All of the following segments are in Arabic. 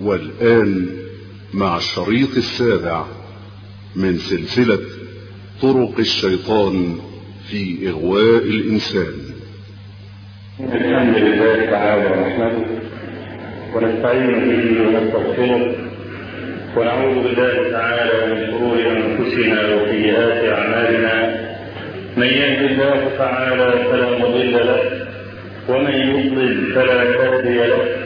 والآن مع الشريط السابع من سلسلة طرق الشيطان في إغواء الإنسان. الحمد لله تعالى نحمده ونستعين به ونستغفره ونعوذ بالله تعالى من شرور أنفسنا وسيئات أعمالنا. من يهد الله تعالى فلا مضل له ومن يضلل فلا هادي له.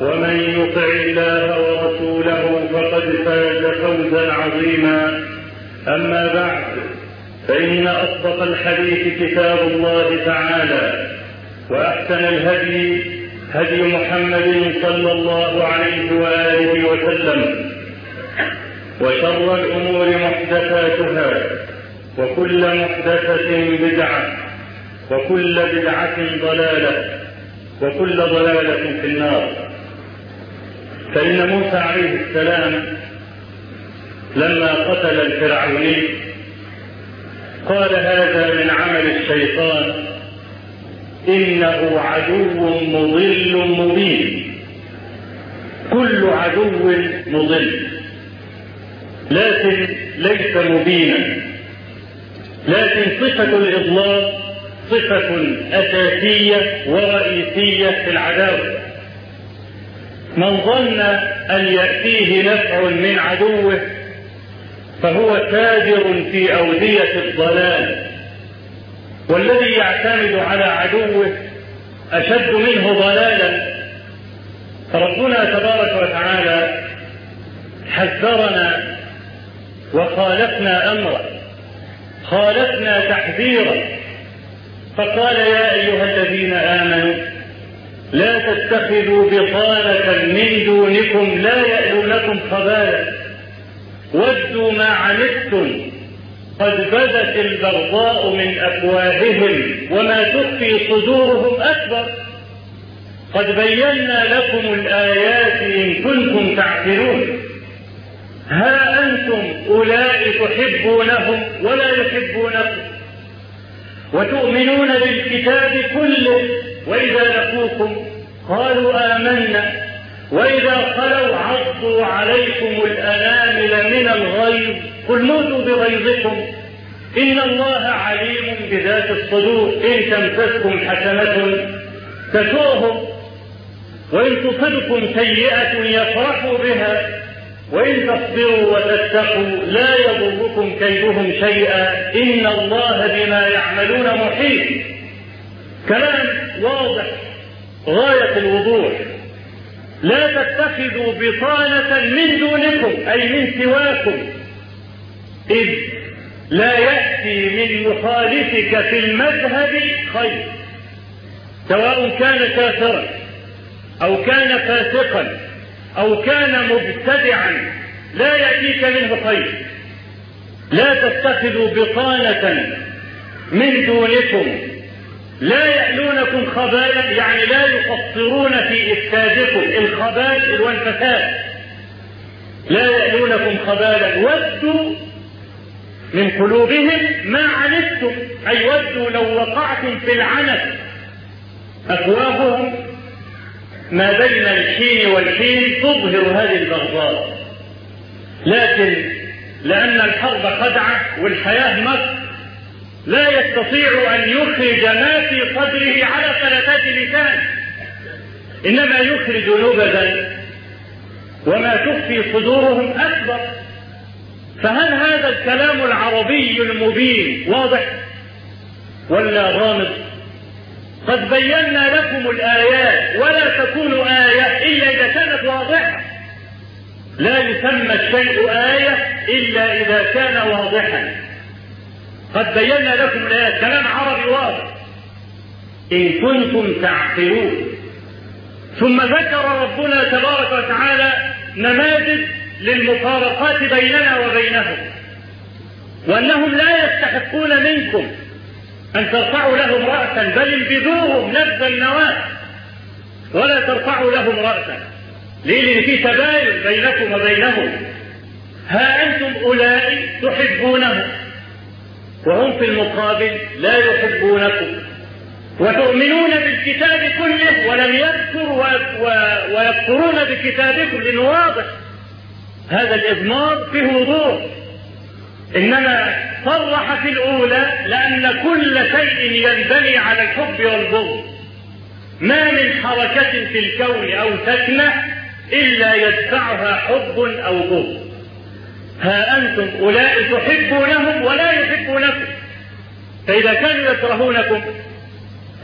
ومن يطع الله ورسوله فقد فاز فوزا عظيما. أما بعد فإن أصدق الحديث كتاب الله تعالى وأحسن الهدي هدي محمد صلى الله عليه وآله وسلم وشر الأمور محدثاتها وكل محدثة بدعة وكل بدعة ضلالة وكل ضلالة في النار. فإن موسى عليه السلام لما قتل الفرعوني قال هذا من عمل الشيطان إنه عدو مضل مبين. كل عدو مضل لكن ليس مبينا. لكن صفة الإضلال صفة أساسية ورئيسية في العداوة. من ظن أن يأتيه نفع من عدوه فهو تاجر في أودية الضلال. والذي يعتمد على عدوه أشد منه ضلالا. فربنا تبارك وتعالى حذرنا وخالفنا أمره خالفنا تحذيرا فقال يا أيها الذين آمنوا لا تتخذوا بطانة من دونكم لا يألونكم خبالا. ودوا ما عنتم. قد بدت البغضاء من أفواههم وما تخفي صدورهم أكبر. قد بينا لكم الآيات إن كنتم تعقلون. ها أنتم أولئك تحبونهم ولا يحبونكم. وتؤمنون بالكتاب كله. وإذا لقوكم قالوا آمنا. وإذا خلوا عضوا عليكم الأنامل من الغيظ قل موتوا بغيظكم. إن الله عليم بذات الصدور. إن تمسسكم حسنة تسؤهم وإن تصبكم سيئة يفرحوا بها. وإن تصبروا وتتقوا لا يضركم كيدهم شيئا. إن الله بما يعملون محيط. كلام واضح غاية الوضوح. لا تتخذوا بطانة من دونكم أي من سواكم إذ لا يأتي من مخالفك في المذهب خير سواء كان كافرا أو كان فاسقا أو كان مبتدعا لا يأتيك منه خير. لا تتخذوا بطانة من دونكم لا يألونكم خبالا يعني لا يقصرون في إفسادكم الخبال والفساد. لا يألونكم خبالا ودوا من قلوبهم ما عنتم أي ودوا لو وقعتم في العنت أفواههم ما بين الحين والحين تظهر هذه البغضاء لكن لأن الحرب خدعة والحياة مكر لا يستطيع أن يخرج ما في صدره على فلتات لسان إنما يخرج نبذا وما تخفي صدورهم أكبر. فهل هذا الكلام العربي المبين واضح ولا غامض؟ قد بينا لكم الآيات ولا تكون آية إلا إذا كانت واضحة. لا يسمى الشيء آية إلا إذا كان واضحا. قد بينا لكم الآيات. كلام عربي واضح. إن كنتم تعقلون. ثم ذكر ربنا تبارك وتعالى نماذج للمفارقات بيننا وبينهم وأنهم لا يستحقون منكم أن ترفعوا لهم رأسا بل انبذوهم نبذ النواة. ولا ترفعوا لهم رأسا. لأن في تباين بينكم وبينهم. ها أنتم أولئك تحبونهم. وهم في المقابل لا يحبونكم وتؤمنون بالكتاب كله ولم يذكر ويكفرون بكتابكم لأنه واضح. هذا الإضمار فيه وضوح. إنما صرح في الأولى لأن كل شيء ينبني على الحب والبغض. ما من حركة في الكون أو سكنة إلا يدفعها حب أو بغض. ها أنتم أولئك تحبونهم ولا يحبونكم فإذا كانوا يكرهونكم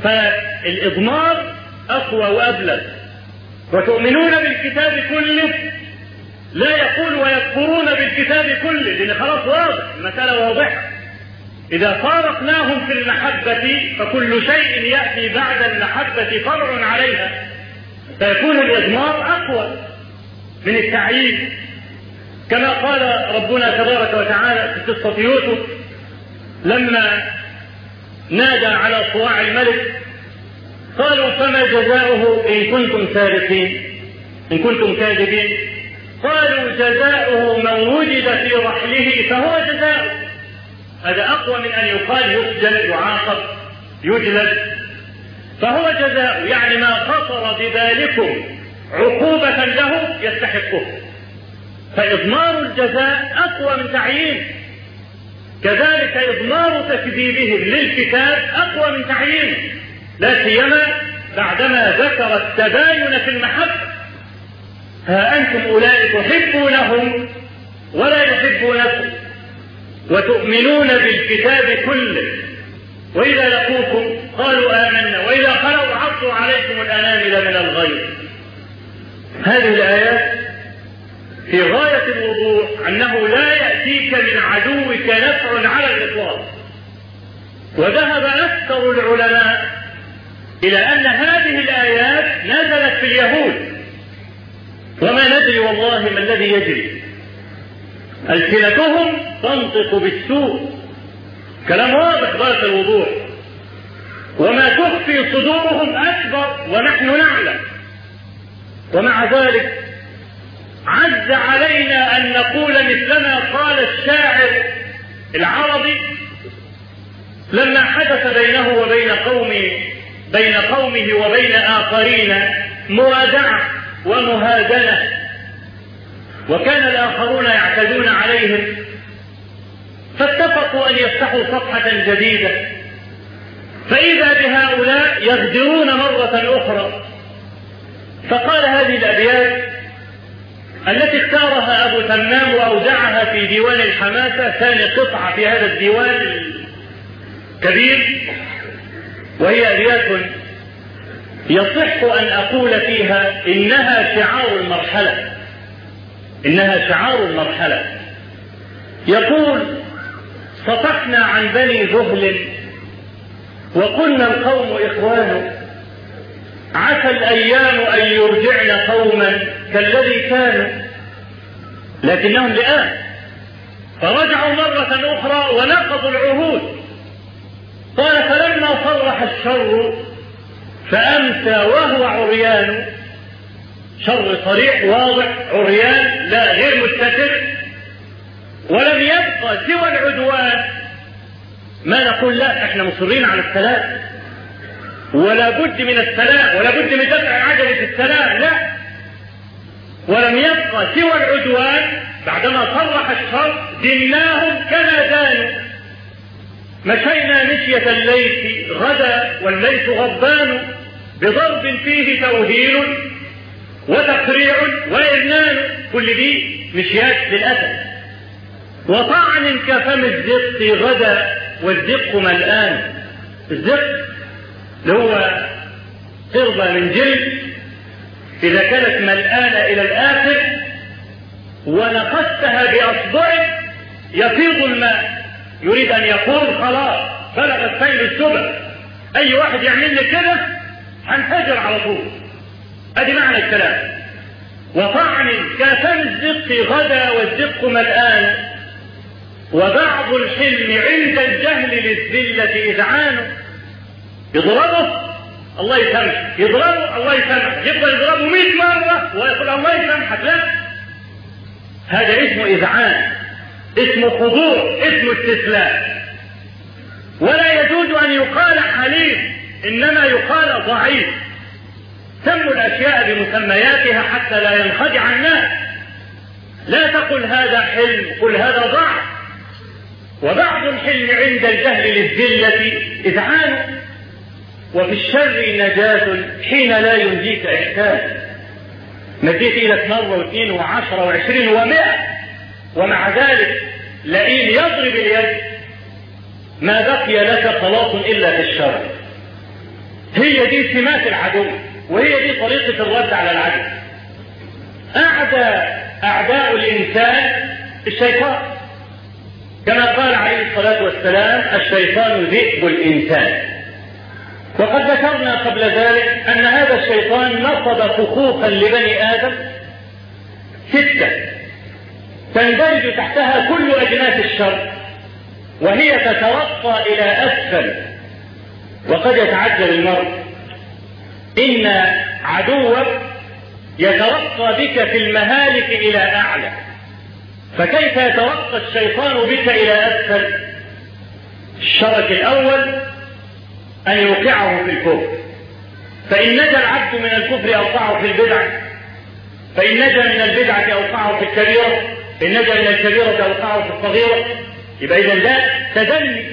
فالإضمار أقوى وأبلغ. وتؤمنون بالكتاب كله لا يقول ويكفرون بالكتاب كله. لأن خلاص واضح المسألة واضحة. إذا فارقناهم في المحبة فكل شيء يأتي بعد المحبة فرع عليها. فيكون الإضمار أقوى من التعيين. كما قال ربنا تبارك وتعالى في قصة يوسف لما نادى على صواع الملك قالوا فما جزاؤه إن كنتم سارقين إن كنتم كاذبين؟ قالوا جزاؤه من وجد في رحله فهو جزاؤه. هذا أقوى من أن يقال يسجن يعاقب يجلد. فهو جزاؤه يعني ما خطر ببالكم عقوبة له يستحقه. فإضمار الجزاء أقوى من تعيين. كذلك إضمار تكذيبهم للكتاب أقوى من تعيين. لا سيما بعدما ذكر التباين في المحبة. ها أنتم أولئك تحبونهم ولا يحبونكم وتؤمنون بالكتاب كله. وإذا لقوكم قالوا آمنا. وإذا خلوا عضوا عليكم الأنامل من الغيظ. هذه الآيات في غاية الوضوح أنه لا يأتيك من عدوك نفع على الإطلاق. وذهب أكثر العلماء إلى أن هذه الآيات نزلت في اليهود. وما ندري والله ما الذي يجري. ألسنتهم تنطق بالسوء. كلام واضح غاية الوضوح. وما تخفي صدورهم أكبر ونحن نعلم. ومع ذلك عز علينا أن نقول مثلما قال الشاعر العربي لما حدث بينه وبين قومه بين قومه وبين آخرين موادعة ومهادنة وكان الآخرون يعتدون عليهم فاتفقوا أن يفتحوا صفحة جديدة فإذا بهؤلاء يغدرون مرة أخرى فقال هذه الأبيات التي اختارها أبو تمام وأودعها في ديوان الحماسة ثاني قطعة في هذا الديوان الكبير وهي أبيات يصح أن أقول فيها إنها شعار المرحلة. إنها شعار المرحلة. يقول صفحنا عن بني ذهل وقلنا القوم إخوان عسى الأيام أن يرجعن قوما كالذي كانوا لكنهم الآن فرجعوا مرة أخرى ونقضوا العهود. قال فلما صرح الشر فأمسى وهو عريان. شر صريح واضح عريان لا غير مستتر. ولم يبقى سوى العدوان. ما نقول لا إحنا مصرين على السلام. ولا بد من السلام ولا بد من دفع عجلة السلام لا. ولم يبقى سوى العدوان بعدما صرح الشر دناهم كما دانوا مشينا مشية الليث غدا والليث غضبان بضرب فيه توهين وتقريع وإذنان. كل دي مشيات للأسف. وطعن كفم الزق غدا والزق ملآن. الزق اللي هو قربة من جلد إذا كانت ملآنة إلى الآخر ونقصتها بأصبعك يفيض الماء. يريد أن يقول خلاص بلغت سيل السبع. أي واحد يعمل لي كده هنفجر على طول. أدي معنى الكلام. وطعن كافم الزق غدا والزق ملآن. وبعض الحلم عند الجهل للذلة إذعان يضربه الله يسامحك يضربه الله يسامحك يفضل يضربه 100 مرة ويقول الله يسامحك. لا. هذا اسمه إذعان اسمه خضوع اسمه استسلام. ولا يجوز أن يقال حليم إنما يقال ضعيف. سموا الأشياء بمسمياتها حتى لا ينخدع الناس. لا تقل هذا حلم قل هذا ضعف. وبعض الحلم عند الجهل للذلة إذعان. وفي الشر نجاة حين لا ينجيك إحسان. مديت إيدك مرة واثنين وعشرة وعشرين ومائة ومع ذلك لئيم يضرب اليد ما بقي لك خلاص إلا في الشر. هي دي سمات العدو وهي دي طريقة الرد على العدو. أعدى أعداء الإنسان الشيطان. كما قال عليه الصلاة والسلام الشيطان ذئب الإنسان. وقد ذكرنا قبل ذلك أن هذا الشيطان نصب فخوخا لبني آدم ستة تندرج تحتها كل أجناس الشر وهي تترقى إلى أسفل. وقد يتعجل المرء إن عدوك يترقى بك في المهالك إلى أعلى. فكيف يترقى الشيطان بك إلى أسفل؟ الشرك الأول أن يوقعه في الكفر. فإن نجا العبد من الكفر أوقعه في البدعة فإن نجا من البدعة أوقعه في الكبيرة. إن نجا من الكبيرة أوقعه في الصغيرة. يبقى إذا ده تدني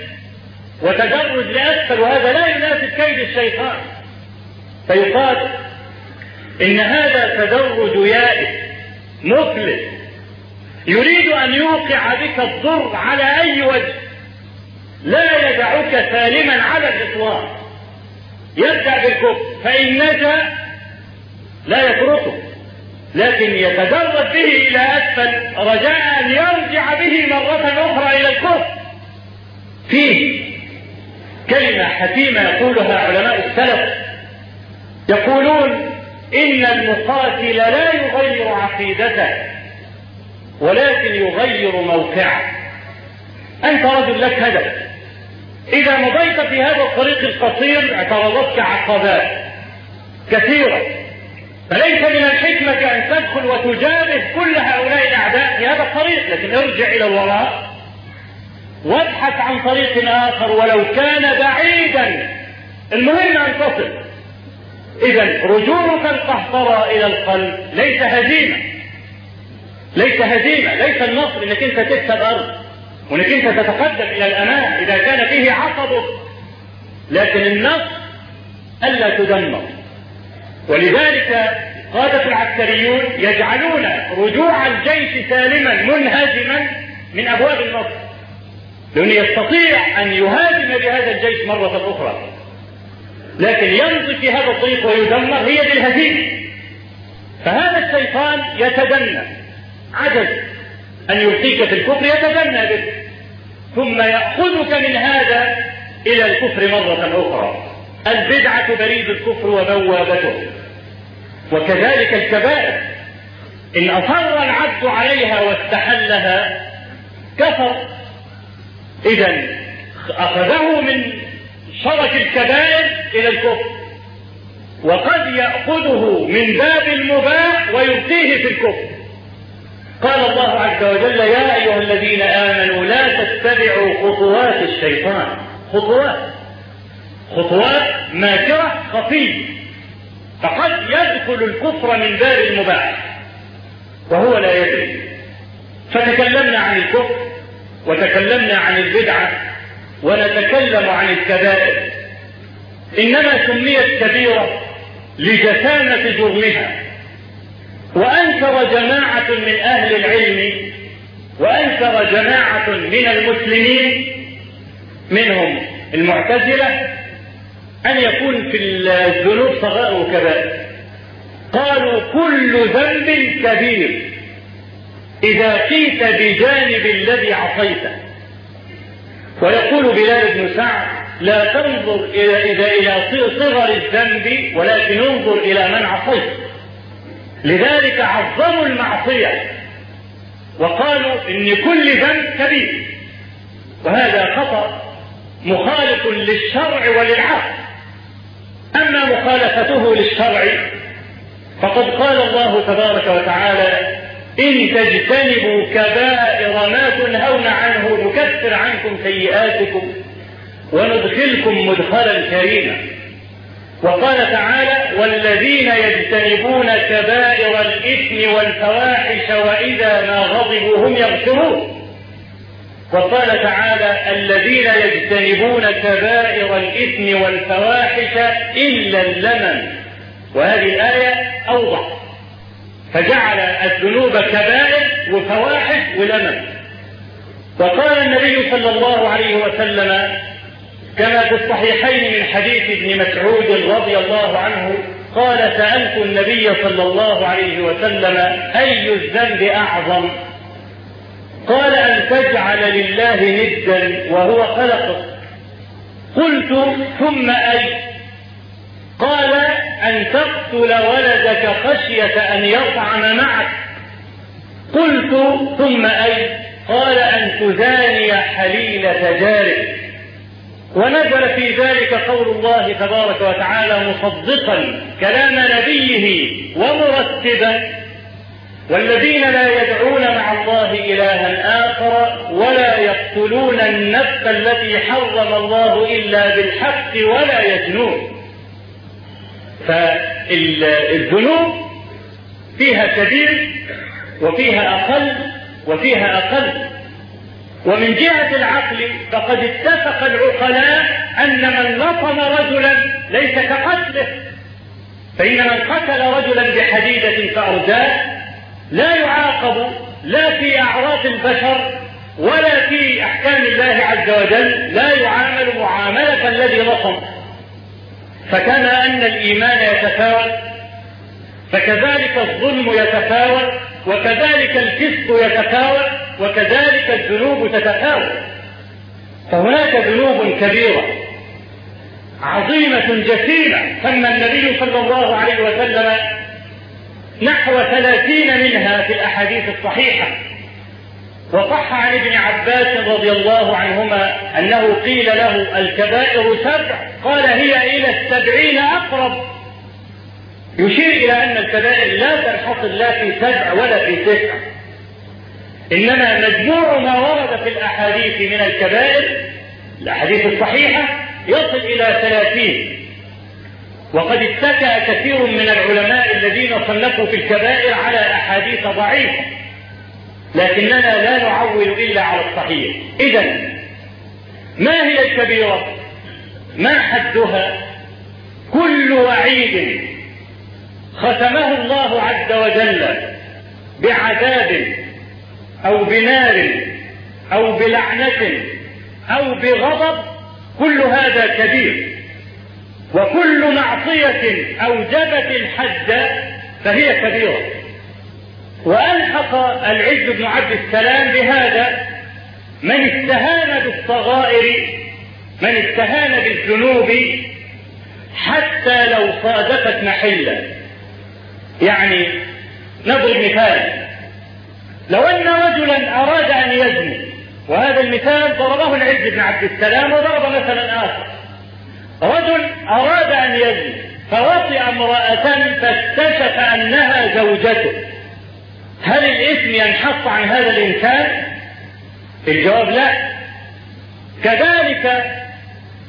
وتدرج لأسفل وهذا لا يناسب كيد الشيطان. فيقال إن هذا تدرج يائس مفلس يريد أن يوقع بك الضر على أي وجه؟ لا يدعك سالما على الإطلاق. يبدأ بالكفر نجا لا يتركه. لكن يتدرج به إلى أسفل رجاء أن يرجع به مرة أخرى إلى الكفر. فيه كلمة حكيمة يقولها علماء السلف. يقولون إن المقاتل لا يغير عقيدته ولكن يغير موقعه. أنت رجل لك هدف. إذا مضيت في هذا الطريق القصير اعترضتك عقبات كثيرة فليس من الحكمة أن تدخل وتجابه كل هؤلاء الأعداء في هذا الطريق لكن ارجع إلى الوراء. وابحث عن طريق آخر ولو كان بعيدا. المهم أن تصل. إذا رجوعك القهقرى إلى القلب. ليس هزيمة. ليس هزيمة. ليس النصر إنك أنت تكسب أرض. وانك انت تتقدم إلى الامام اذا كان فيه عقبك لكن النصر ألا تدمر. ولذلك قادة العسكريون يجعلون رجوع الجيش سالما منهزما من أبواب النصر. لأنه يستطيع أن يهاجم بهذا الجيش مرة أخرى. لكن يمضي في هذا الطريق ويدمر هي دي الهزيمة فهذا الشيطان يتدنى عجز. أن يلقيك في الكفر يتدنى بك ثم يأخذك من هذا إلى الكفر مرة أخرى. البدعة بريد الكفر وبوابته. وكذلك الكبائر. إن أصر العبد عليها واستحلها كفر. إذا أخذه من شرك الكبائر إلى الكفر. وقد يأخذه من باب المباح ويلقيه في الكفر. قال الله عز وجل يا أيها الذين آمنوا لا تتبعوا خطوات الشيطان. خطوات. خطوات ماكرة خفية. فقد يدخل الكفر من باب المباح. وهو لا يدري. فتكلمنا عن الكفر وتكلمنا عن البدعة ونتكلم عن الكبائر. إنما سميت كبيرة لجسامة جرمها. وأنكر جماعة من أهل العلم وأنكر جماعة من المسلمين منهم المعتزلة أن يكون في الذنوب صغائر وكبائر. قالوا كل ذنب كبير. إذا قيت بجانب الذي عصيته ويقول بلال بن سعد لا تنظر إلى إذا إلى صغر الذنب ولكن انظر إلى من عصيت. لذلك عظموا المعصية وقالوا إن كل ذنب كبير وهذا خطأ مخالف للشرع وللعقل. أما مخالفته للشرع فقد قال الله تبارك وتعالى إن تجتنبوا كبائر ما تنهون عنه نكفر عنكم سيئاتكم وندخلكم مدخلا كريما. وقال تعالى والذين يجتنبون كبائر الإثم والفواحش وإذا ما غضبوا هم يغفرون وقال تعالى الذين يجتنبون كبائر الإثم والفواحش إلا اللمم. وهذه الآية أوضح. فجعل الذنوب كبائر وفواحش ولمم. وقال النبي صلى الله عليه وسلم كما في الصحيحين من حديث ابن مسعود رضي الله عنه قال سألت النبي صلى الله عليه وسلم أي الذنب أعظم؟ قال أن تجعل لله ندا وهو خلقك قلت ثم أي؟ قال أن تقتل ولدك خشية أن يطعم معك. قلت ثم أي؟ قال أن تزاني حليلة جارك. ونزل في ذلك قول الله تبارك وتعالى مصدقا كلام نبيه ومرتبا. والذين لا يدعون مع الله إلها آخر ولا يقتلون النفس التي حرم الله إلا بالحق ولا يزنون. فالذنوب فيها كبير وفيها أقل وفيها أقل. ومن جهة العقل فقد اتفق العقلاء أن من لطم رجلا ليس كقتله. فإن من قتل رجلا بحديدة فأرداه. لا يعاقب لا في أعراض البشر ولا في أحكام الله عز وجل. لا يعامل معاملة الذي لطم. فكما أن الإيمان يتفاوت فكذلك الظلم يتفاوت وكذلك الفسق يتفاوت وكذلك الذنوب تتفاوت. فهناك ذنوب كبيرة عظيمة جسيمة. سمى النبي صلى الله عليه وسلم نحو ثلاثين منها في الأحاديث الصحيحة. وصح عن ابن عباس رضي الله عنهما أنه قيل له الكبائر سبع. قال هي إلى السبعين أقرب. يشير إلى أن الكبائر لا تنحصر لا في سبع ولا في تسع. إنما مجموع ما ورد في الأحاديث من الكبائر الأحاديث الصحيحة يصل إلى ثلاثين. وقد اتكى كثير من العلماء الذين صنفوا في الكبائر على أحاديث ضعيفة. لكننا لا نعول إلا على الصحيح. إذا ما هي الكبيرة؟ ما حدها؟ كل وعيد ختمه الله عز وجل بعذاب أو بنار أو بلعنة أو بغضب كل هذا كبير. وكل معصية اوجبت الحد فهي كبيرة. وألحق العز بن عبد السلام بهذا من استهان بالصغائر من استهان بالذنوب حتى لو صادفت محلا يعني نضرب مثال. لو أن رجلا أراد أن يزني وهذا المثال ضربه العز بن عبد السلام وضرب مثلا آخر. رجل أراد أن يزني فوطئ امرأة فاكتشف أنها زوجته. هل الإثم ينحط عن هذا الانسان الجواب لا. كذلك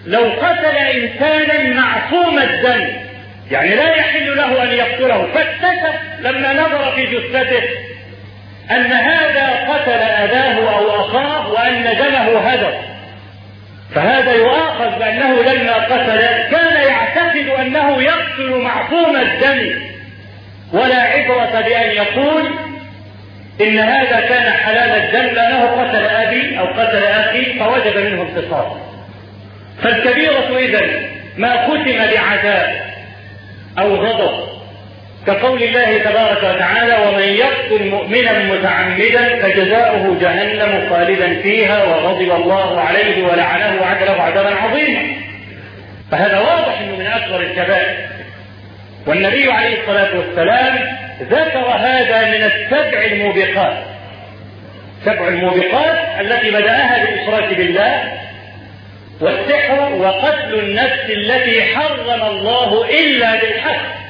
لو قتل انسانا معصوم الدم يعني لا يحل له أن يقتله. فاكتشف لما نظر في جثته أن هذا قتل أباه أو أخاه وأن دمه هدر. فهذا يؤاخذ بأنه لما قتل كان يعتقد أنه يقتل معصوم الدم. ولا عبرة بأن يقول إن هذا كان حلال الدم لأنه قتل أبي أو قتل أخي فوجب منه القصاص فالكبيرة إذا ما ختم بعذاب أو غضب. كقول الله تبارك وتعالى ومن يقتل مؤمنا متعمدا فجزاؤه جهنم خالدا فيها وغضب الله عليه ولعنه وعد عذابا عظيما. فهذا واضح إنه من أكبر الكبائر. والنبي عليه الصلاة والسلام ذكر هذا من السبع الموبقات. سبع الموبقات التي بدأها بالإشراك بالله والسحر وقتل النفس التي حرم الله إلا بالحق.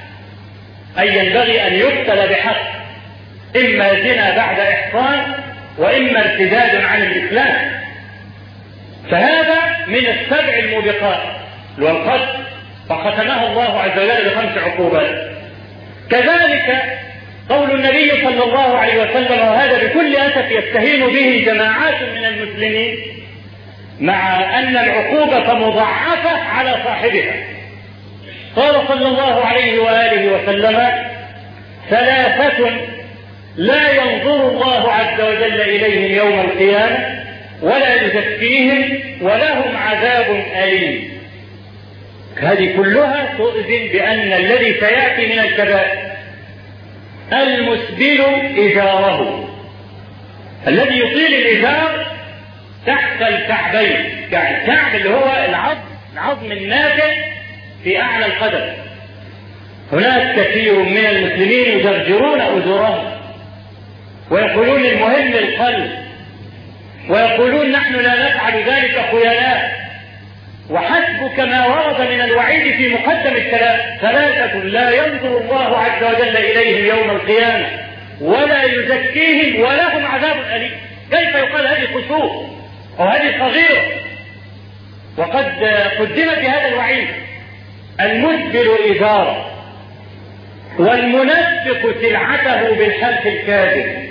أي ينبغي أن يقتل بحق. إما زنا بعد إحصان وإما ارتداد عن الإسلام. فهذا من السبع الموبقات. والقتل فختمها الله عز وجل بخمس عقوبات. كذلك قول النبي صلى الله عليه وسلم وهذا بكل أسف يستهين به جماعات من المسلمين مع أن العقوبة مضاعفة على صاحبها. قال صلى الله عليه وآله وسلم ثلاثة لا ينظر الله عز وجل إليهم يوم القيامة ولا يزكيهم ولهم عذاب أليم. هذه كلها تؤذن بأن الذي سيأتي من الكبائر المسبل إزاره. الذي يطيل الإزار تحت الكعبين. يعني الكعب اللي هو العظم العظم الناتج في أعلى القدم. هناك كثير من المسلمين يزرجرون أزورهم. ويقولون المهم القلب. ويقولون نحن لا نفعل ذلك خيلاء. وحسبك ما ورد من الوعيد في مقدم الكلام ثلاثة لا ينظر الله عز وجل إليهم يوم القيامة. ولا يزكيهم ولهم عذاب أليم. كيف يقال هذه قصور؟ أو هذه صغيرة. وقد قدمت بهذا الوعيد المسبل إزاره والمنفق سلعته بالحلف الكاذب.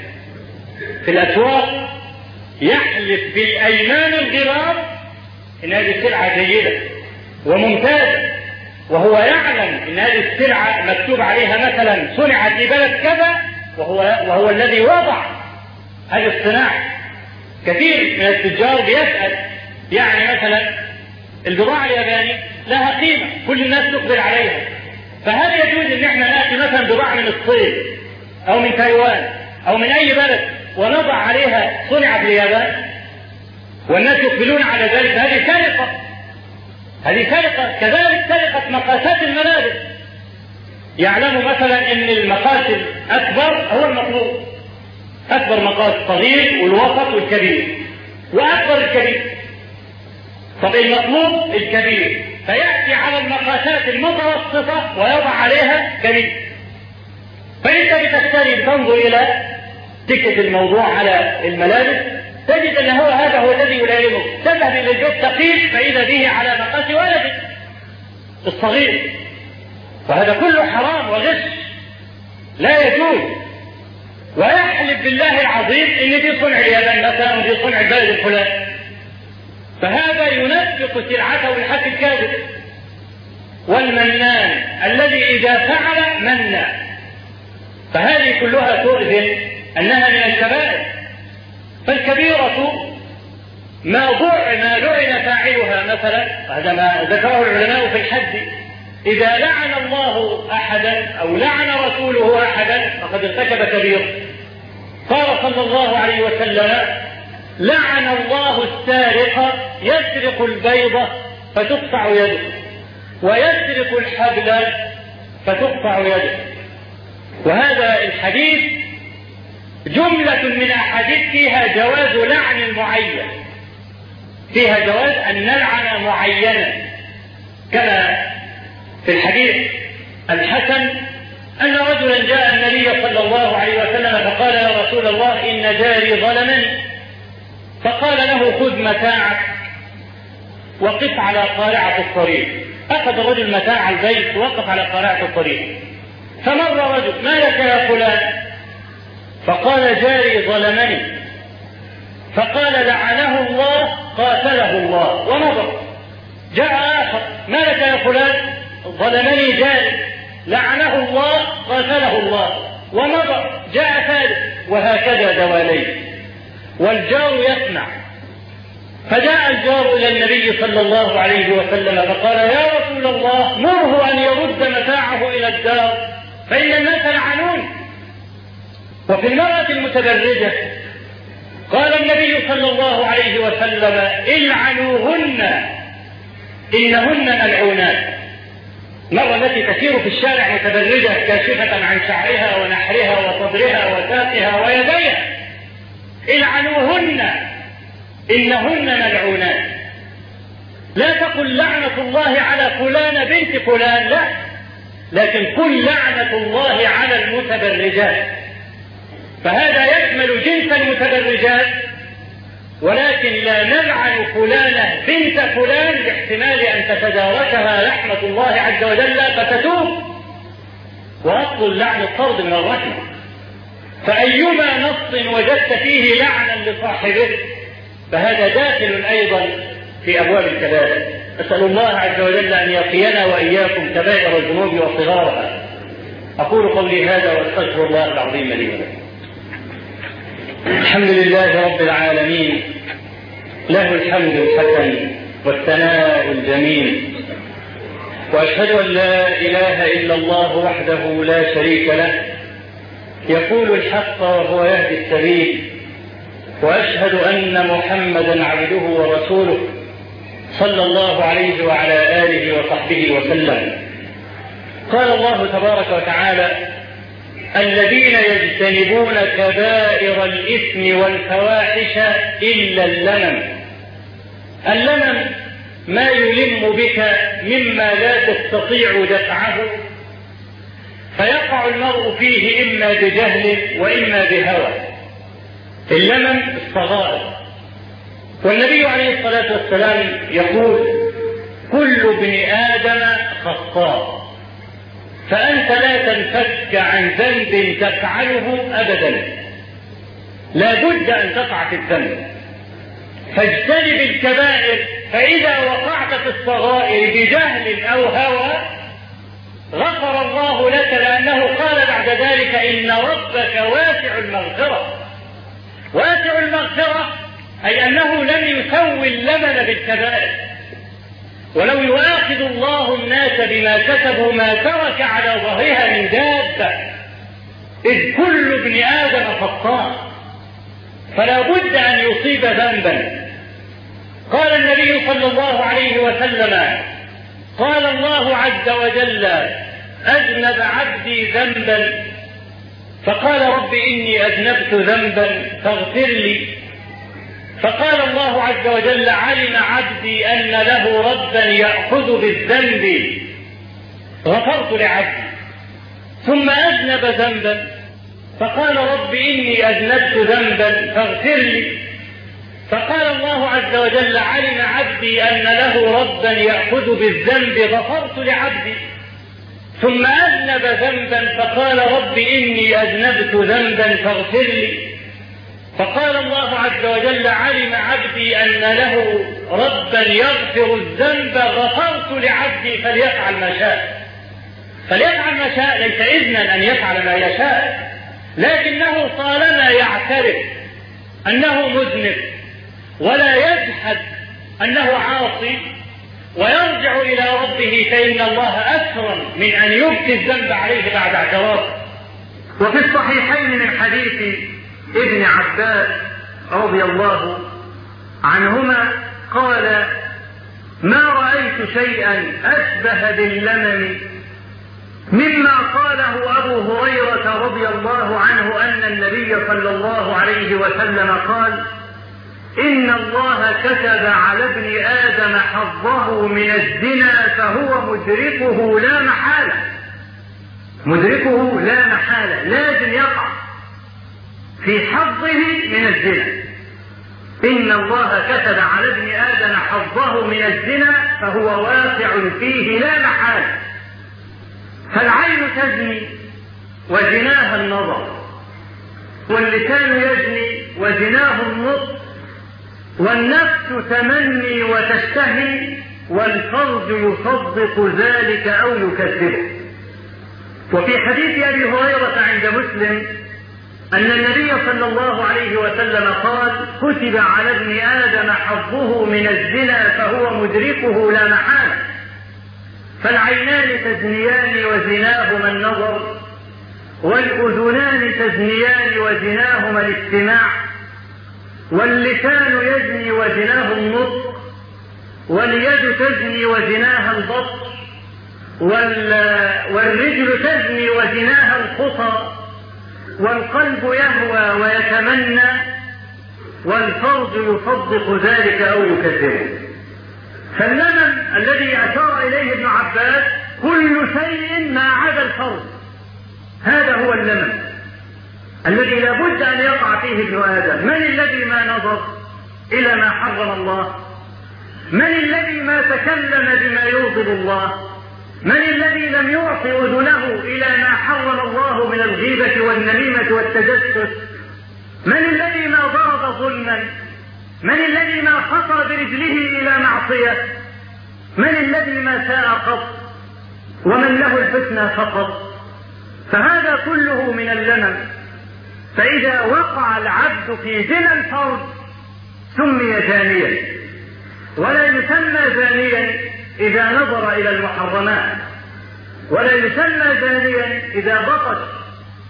في الأسواق يحلف بالأيمان الغرار إن هذه السلعة جيدة وممتازة. وهو يعلم إن هذه السلعة مكتوب عليها مثلا صنعت في بلد كذا وهو وهو الذي وضع هذه الصناعة. كثير من التجار بيسأل. يعني مثلا البضاعة اليابانية لها قيمة كل الناس تقبل عليها. فهل يجوز إن إحنا نأتي مثلا بضاعة من الصين أو من تايوان أو من أي بلد ونضع عليها صنع في اليابان؟ والناس يقبلون على ذلك. هذه سرقة. هذه سرقة. كذلك سرقة مقاسات الملابس يعلم مثلا إن المقاس الاكبر هو المطلوب. أكبر مقاس صغير والوسط والكبير. وأكبر الكبير. طب المطلوب الكبير. فيأتي على المقاسات المتوسطة ويضع عليها كبير. فأنت بتشتري بتنظر إلى تكة الموضوع على الملابس. تجد أن هو هذا هو الذي يلائمك تذهب إلى البيت تقيس فإذا به على مقاس ولدك الصغير. وهذا كله حرام وغش. لا يجوز. ويحلف بالله العظيم ان دي صنع اليابان مثلا ودي صنع البلد الفلاني. فهذا ينفق سلعته بالحق الكاذب. والمنان الذي إذا فعل منى فهذه كلها تؤذن أنها من الكبائر. فالكبيرة ما ضع ما لعن فاعلها مثلا هذا ما ذكره العلماء في الحد. إذا لعن الله أحدا أو لعن رسوله أحدا فقد ارتكب كبيرة قال صلى الله عليه وسلم لعن الله السارق يسرق البيضة فتقطع يده ويسرق الحبل فتقطع يده. وهذا الحديث جملة من أحاديث فيها جواز لعن المعين فيها جواز أن نلعن معينا كما في الحديث الحسن أن رجلا جاء النبي صلى الله عليه وسلم فقال يا رسول الله إن جاري ظلمني. فقال له خذ متاعك وقف على قارعة الطريق. أخذ الرجل متاع البيت ووقف على قارعة الطريق. فمر رجل ما لك يا فلان؟ فقال جاري ظلمني. فقال لعنه الله قاتله الله. ومضى. جاء آخر ما لك يا فلان؟ ظلمني جاري لعنه الله قاتله الله. ومضى جاء ثالث. وهكذا دوالين والجار يسمع. فجاء الجار إلى النبي صلى الله عليه وسلم فقال يا رسول الله مره أن يرد متاعه إلى الدار فإن الناس لعنون وفي المرأة المتبرجة قال النبي صلى الله عليه وسلم إلعنوهن إنهن ملعونات. المرأة التي تسير في الشارع متبرجة كاشفة عن شعرها ونحرها وصدرها وساقها ويديها. العنوهن. إنهن ملعونات. لا تقل لعنة الله على فلان بنت فلان لا. لكن قل لعنة الله على المتبرجات. فهذا يشمل جنس المتبرجات ولكن لا نلعن فلانة بنت فلان باحتمال أن تتداركها رحمة الله عز وجل فتتوب. وأصل اللعن الطرد من الرحمة فأيما نص وجدت فيه لعنا لصاحبه فهذا داخل أيضا في أبواب الكبائر أسأل الله عز وجل أن يقينا وإياكم كبائر الذنوب وصغارها أقول قولي هذا وأستغفر الله العظيم لي ولكم. الحمد لله رب العالمين له الحمد الحسن والثناء الجميل وأشهد أن لا إله إلا الله وحده لا شريك له يقول الحق وهو يهدي السبيل وأشهد أن محمدا عبده ورسوله صلى الله عليه وعلى آله وصحبه وسلم. قال الله تبارك وتعالى الذين يجتنبون كبائر الإثم والفواحش إلا اللمم. اللمم ما يلم بك مما لا تستطيع دفعه. فيقع المرء فيه إما بجهل وإما بهوى. اللمم الصغائر. والنبي عليه الصلاة والسلام يقول كل ابن آدم خطاء. فأنت لا تنفك عن ذنب تفعله أبدا. لا بد أن تقع في الذنب. فاجتنب الكبائر فإذا وقعت في الصغائر بجهل أو هوى غفر الله لك لأنه قال بعد ذلك إن ربك واسع المغفرة. واسع المغفرة أي أنه لم يسوي اللبن بالكبائر. ولو يؤاخذ الله الناس بما كسبوا ما ترك على ظهرها من دابة إذ كل ابن آدم خطاء فلا بد أن يصيب ذنبا. قال النبي صلى الله عليه وسلم قال الله عز وجل أذنب عبدي ذنبا. فقال رب إني أذنبت ذنبا فاغفر لي. فقال الله عز وجل علم عبدي أن له ربا يأخذ بالذنب. غفرت لعبدي. ثم أذنب ذنبا. فقال رب إني أذنبت ذنبا فاغفر لي. فقال الله عز وجل علم عبدي أن له ربا يأخذ بالذنب. غفرت لعبدي. ثم أذنب ذنبا. فقال رب إني أذنبت ذنبا فاغفر لي. فقال الله عز وجل علم عبدي أن له ربا يغفر الذنب غفرت لعبدي فليفعل ما شاء. فليفعل ما شاء ليس إذنا أن يفعل ما يشاء لكنه طالما يعترف أنه مذنب ولا يجحد أنه عاصي ويرجع إلى ربه فإن الله أكرم من أن يبكي الذنب عليه بعد اعترافه وفي الصحيحين من حديث ابن عباس رضي الله عنهما قال ما رأيت شيئا أشبه باللمم مما قاله أبو هريرة رضي الله عنه أن النبي صلى الله عليه وسلم قال إن الله كتب على ابن آدم حظه من الزنا فهو مدركه لا محالة. مدركه لا محالة لازم يقع. في حظه من الزنا. إن الله كتب على ابن آدم حظه من الزنا فهو واقع فيه لا محالة فالعين تزني وزناها النظر. واللسان يزني وزناه النطق. والنفس تمني وتشتهي والفرج يصدق ذلك أو يكذبه. وفي حديث أبي هريرة عند مسلم أن النبي صلى الله عليه وسلم قال كتب على ابن آدم حظه من الزنا فهو مدركه لا محالة. فالعينان تزنيان وزناهما النظر والأذنان تزنيان وزناهما الاستماع واللسان يزني وزناه النطق واليد تزني وزناها البطش والرجل تزني وزناها الخطى والقلب يهوى ويتمنى والفرج يصدق ذلك أو يكذبه. فاللمم الذي أشار إليه ابن عباس كل شيء ما عدا الفرج. هذا هو اللمم الذي لابد أن يقع فيه ابن آدم. من الذي ما نظر إلى ما حرم الله؟ من الذي ما تكلم بما يغضب الله؟ من الذي لم يعط أذنه إلى ما حرم الله من الغيبة والنميمة والتجسس؟ من الذي ما ضرب ظلما؟ من الذي ما خطى برجله إلى معصية؟ من الذي ما ساء قط؟ ومن له الفتنه فقط؟ فهذا كله من اللمم. فإذا وقع العبد في زنا الفرد سمي زانيا ولا يسمى زانيا إذا نظر إلى المحرمات. ولا يسمى زانيا إذا بطش.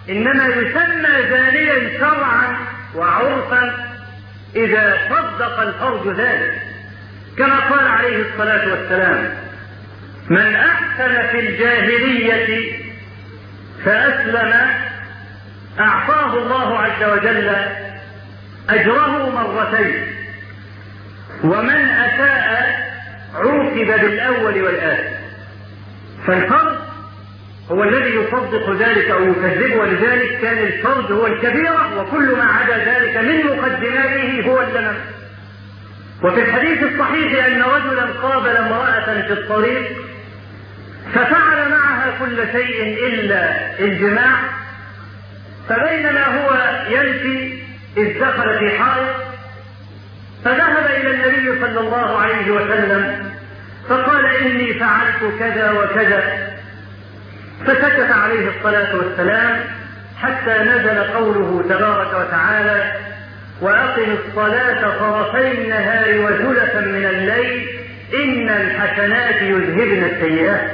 إنما يسمى زانيا شرعا وعرفا إذا صدق الفرج ذلك. كما قال عليه الصلاة والسلام من أحسن في الجاهلية فأسلم أعطاه الله عز وجل أجره مرتين. ومن أساء عوقب بالأول والآخر. فالفرد هو الذي يصدق ذلك أو يكذبه ولذلك كان الفرد هو الكبيرة وكل ما عدا ذلك من مقدماته هو اللمم وفي الحديث الصحيح أن رجلا قابل امرأة في الطريق ففعل معها كل شيء إلا الجماع فبينما هو يمشي إذ دخل في حائط فذهب إلى النبي صلى الله عليه وسلم فقال إني فعلت كذا وكذا. فسكت عليه الصلاة والسلام حتى نزل قوله تبارك وتعالى وأقم الصلاة طرفي النهار وزلفا من الليل إن الحسنات يذهبن السيئات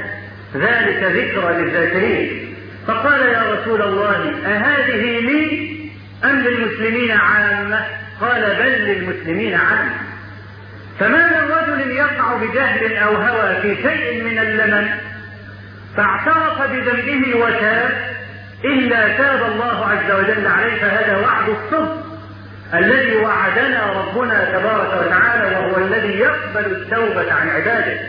ذلك ذكرى للذاكرين. فقال يا رسول الله أهذه لي أم للمسلمين عامة؟ قال بل للمسلمين عامة فما من رجل يقع بجهل أو هوى في شيء من اللمن فاعترف بذنبه وتاب إلا تاب الله عز وجل عليه فهذا وعد الصدق الذي وعدنا ربنا تبارك وتعالى وهو الذي يقبل التوبة عن عباده.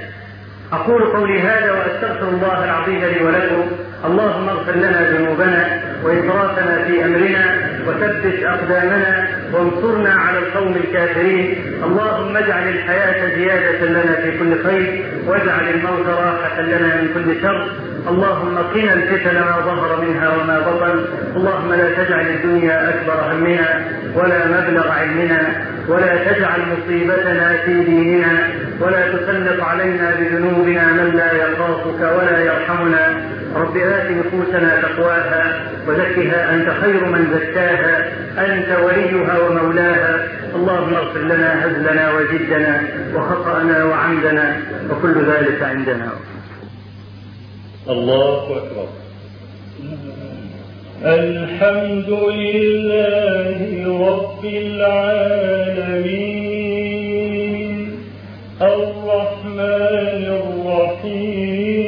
أقول قولي هذا وأستغفر الله العظيم لي ولكم. اللهم اغفر لنا ذنوبنا وإسرافنا في أمرنا وثبت أقدامنا وانصرنا على القوم الكافرين. اللهم اجعل الحياة زيادة لنا في كل خير واجعل الموت راحة لنا من كل شر. اللهم قنا الفتن ما ظهر منها وما بطن. اللهم لا تجعل الدنيا أكبر همنا ولا مبلغ علمنا ولا تجعل مصيبتنا في ديننا ولا تسلط علينا بذنوبنا من لا يخافك ولا يرحمنا. رب آت نفوسنا تقواها وزكها أنت خير من زكاها أنت وليها ومولاها. اللهم اغفر لنا هزلنا وجدنا وخطأنا وعمدنا وكل ذلك عندنا. الله أكبر. الحمد لله رب العالمين. الرحمن الرحيم.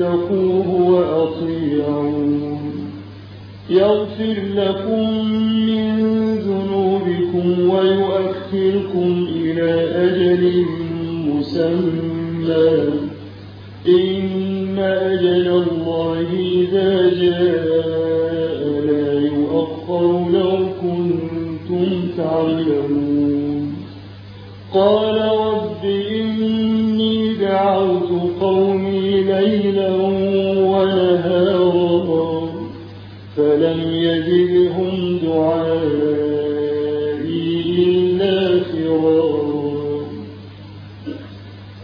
الله واتقوه وأطيعون. يغفر لكم من ذنوبكم ويؤخركم إلى أجل مسمى. إن أجل الله إذا جاء لا يؤخر لو كنتم تعلمون. قال ليلا ونهارا فلم يزدهم دعائي إلا فرارا.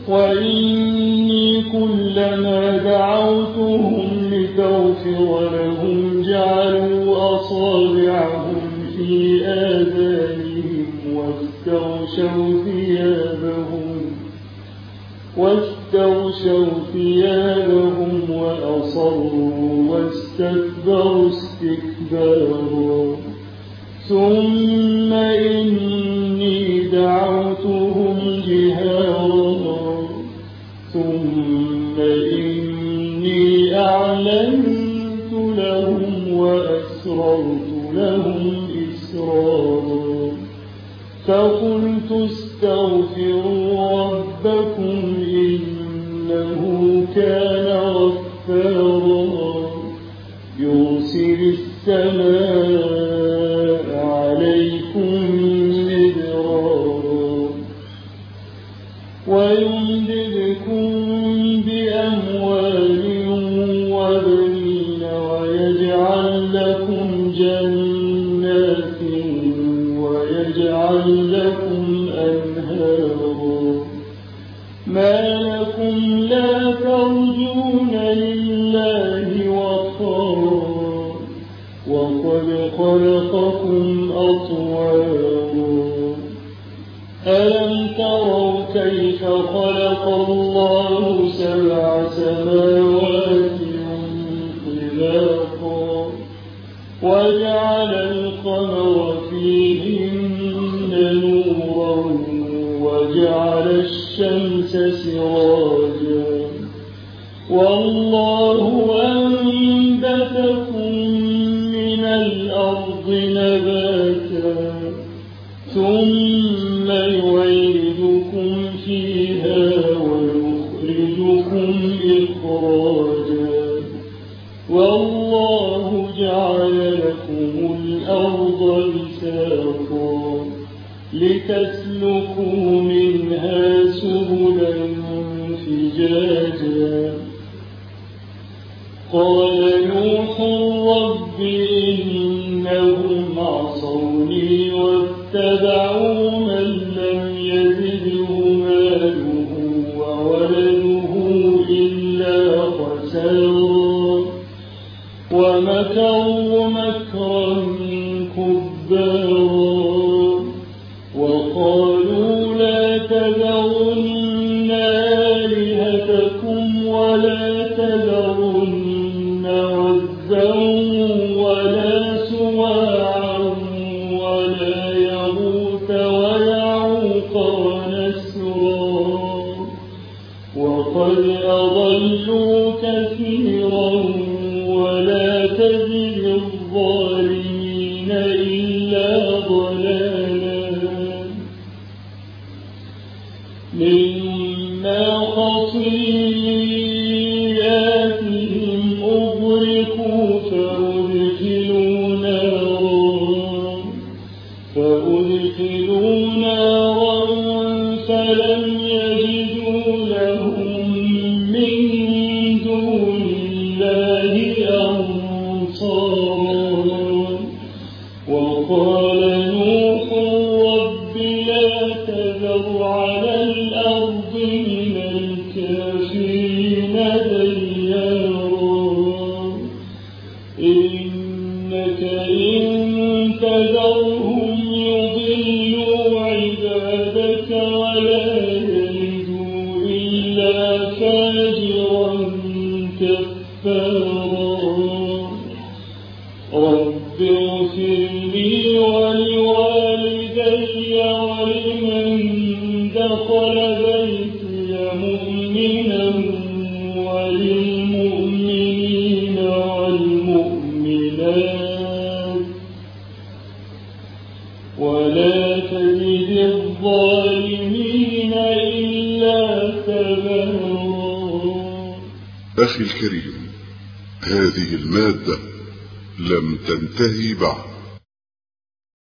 وإني كلما دعوتهم لتغفر لهم جعلوا أصابعهم في آذانهم واستغشوا ثيابهم واستغشوا ثيابهم وأصروا واستكبروا استكبارا. ثم إني دعوتهم جهارا. ثم إني أعلنت لهم وأسررت لهم إسرارا. فقلت استغفروا ربكم كان غفارا يرسل السماء خلقكم أطوارا ألم تروا كيف خلق الله سبع سماوات طباقا وجعل القمر فيهن نورا وجعل الشمس سراجا. والله ثم يعيدكم فيها ويخرجكم إخراجا. والله جعل لكم الأرض بساطا لتسلكوا منها سبلا فجاجا. قال نوح رب إنهم واتبعوا من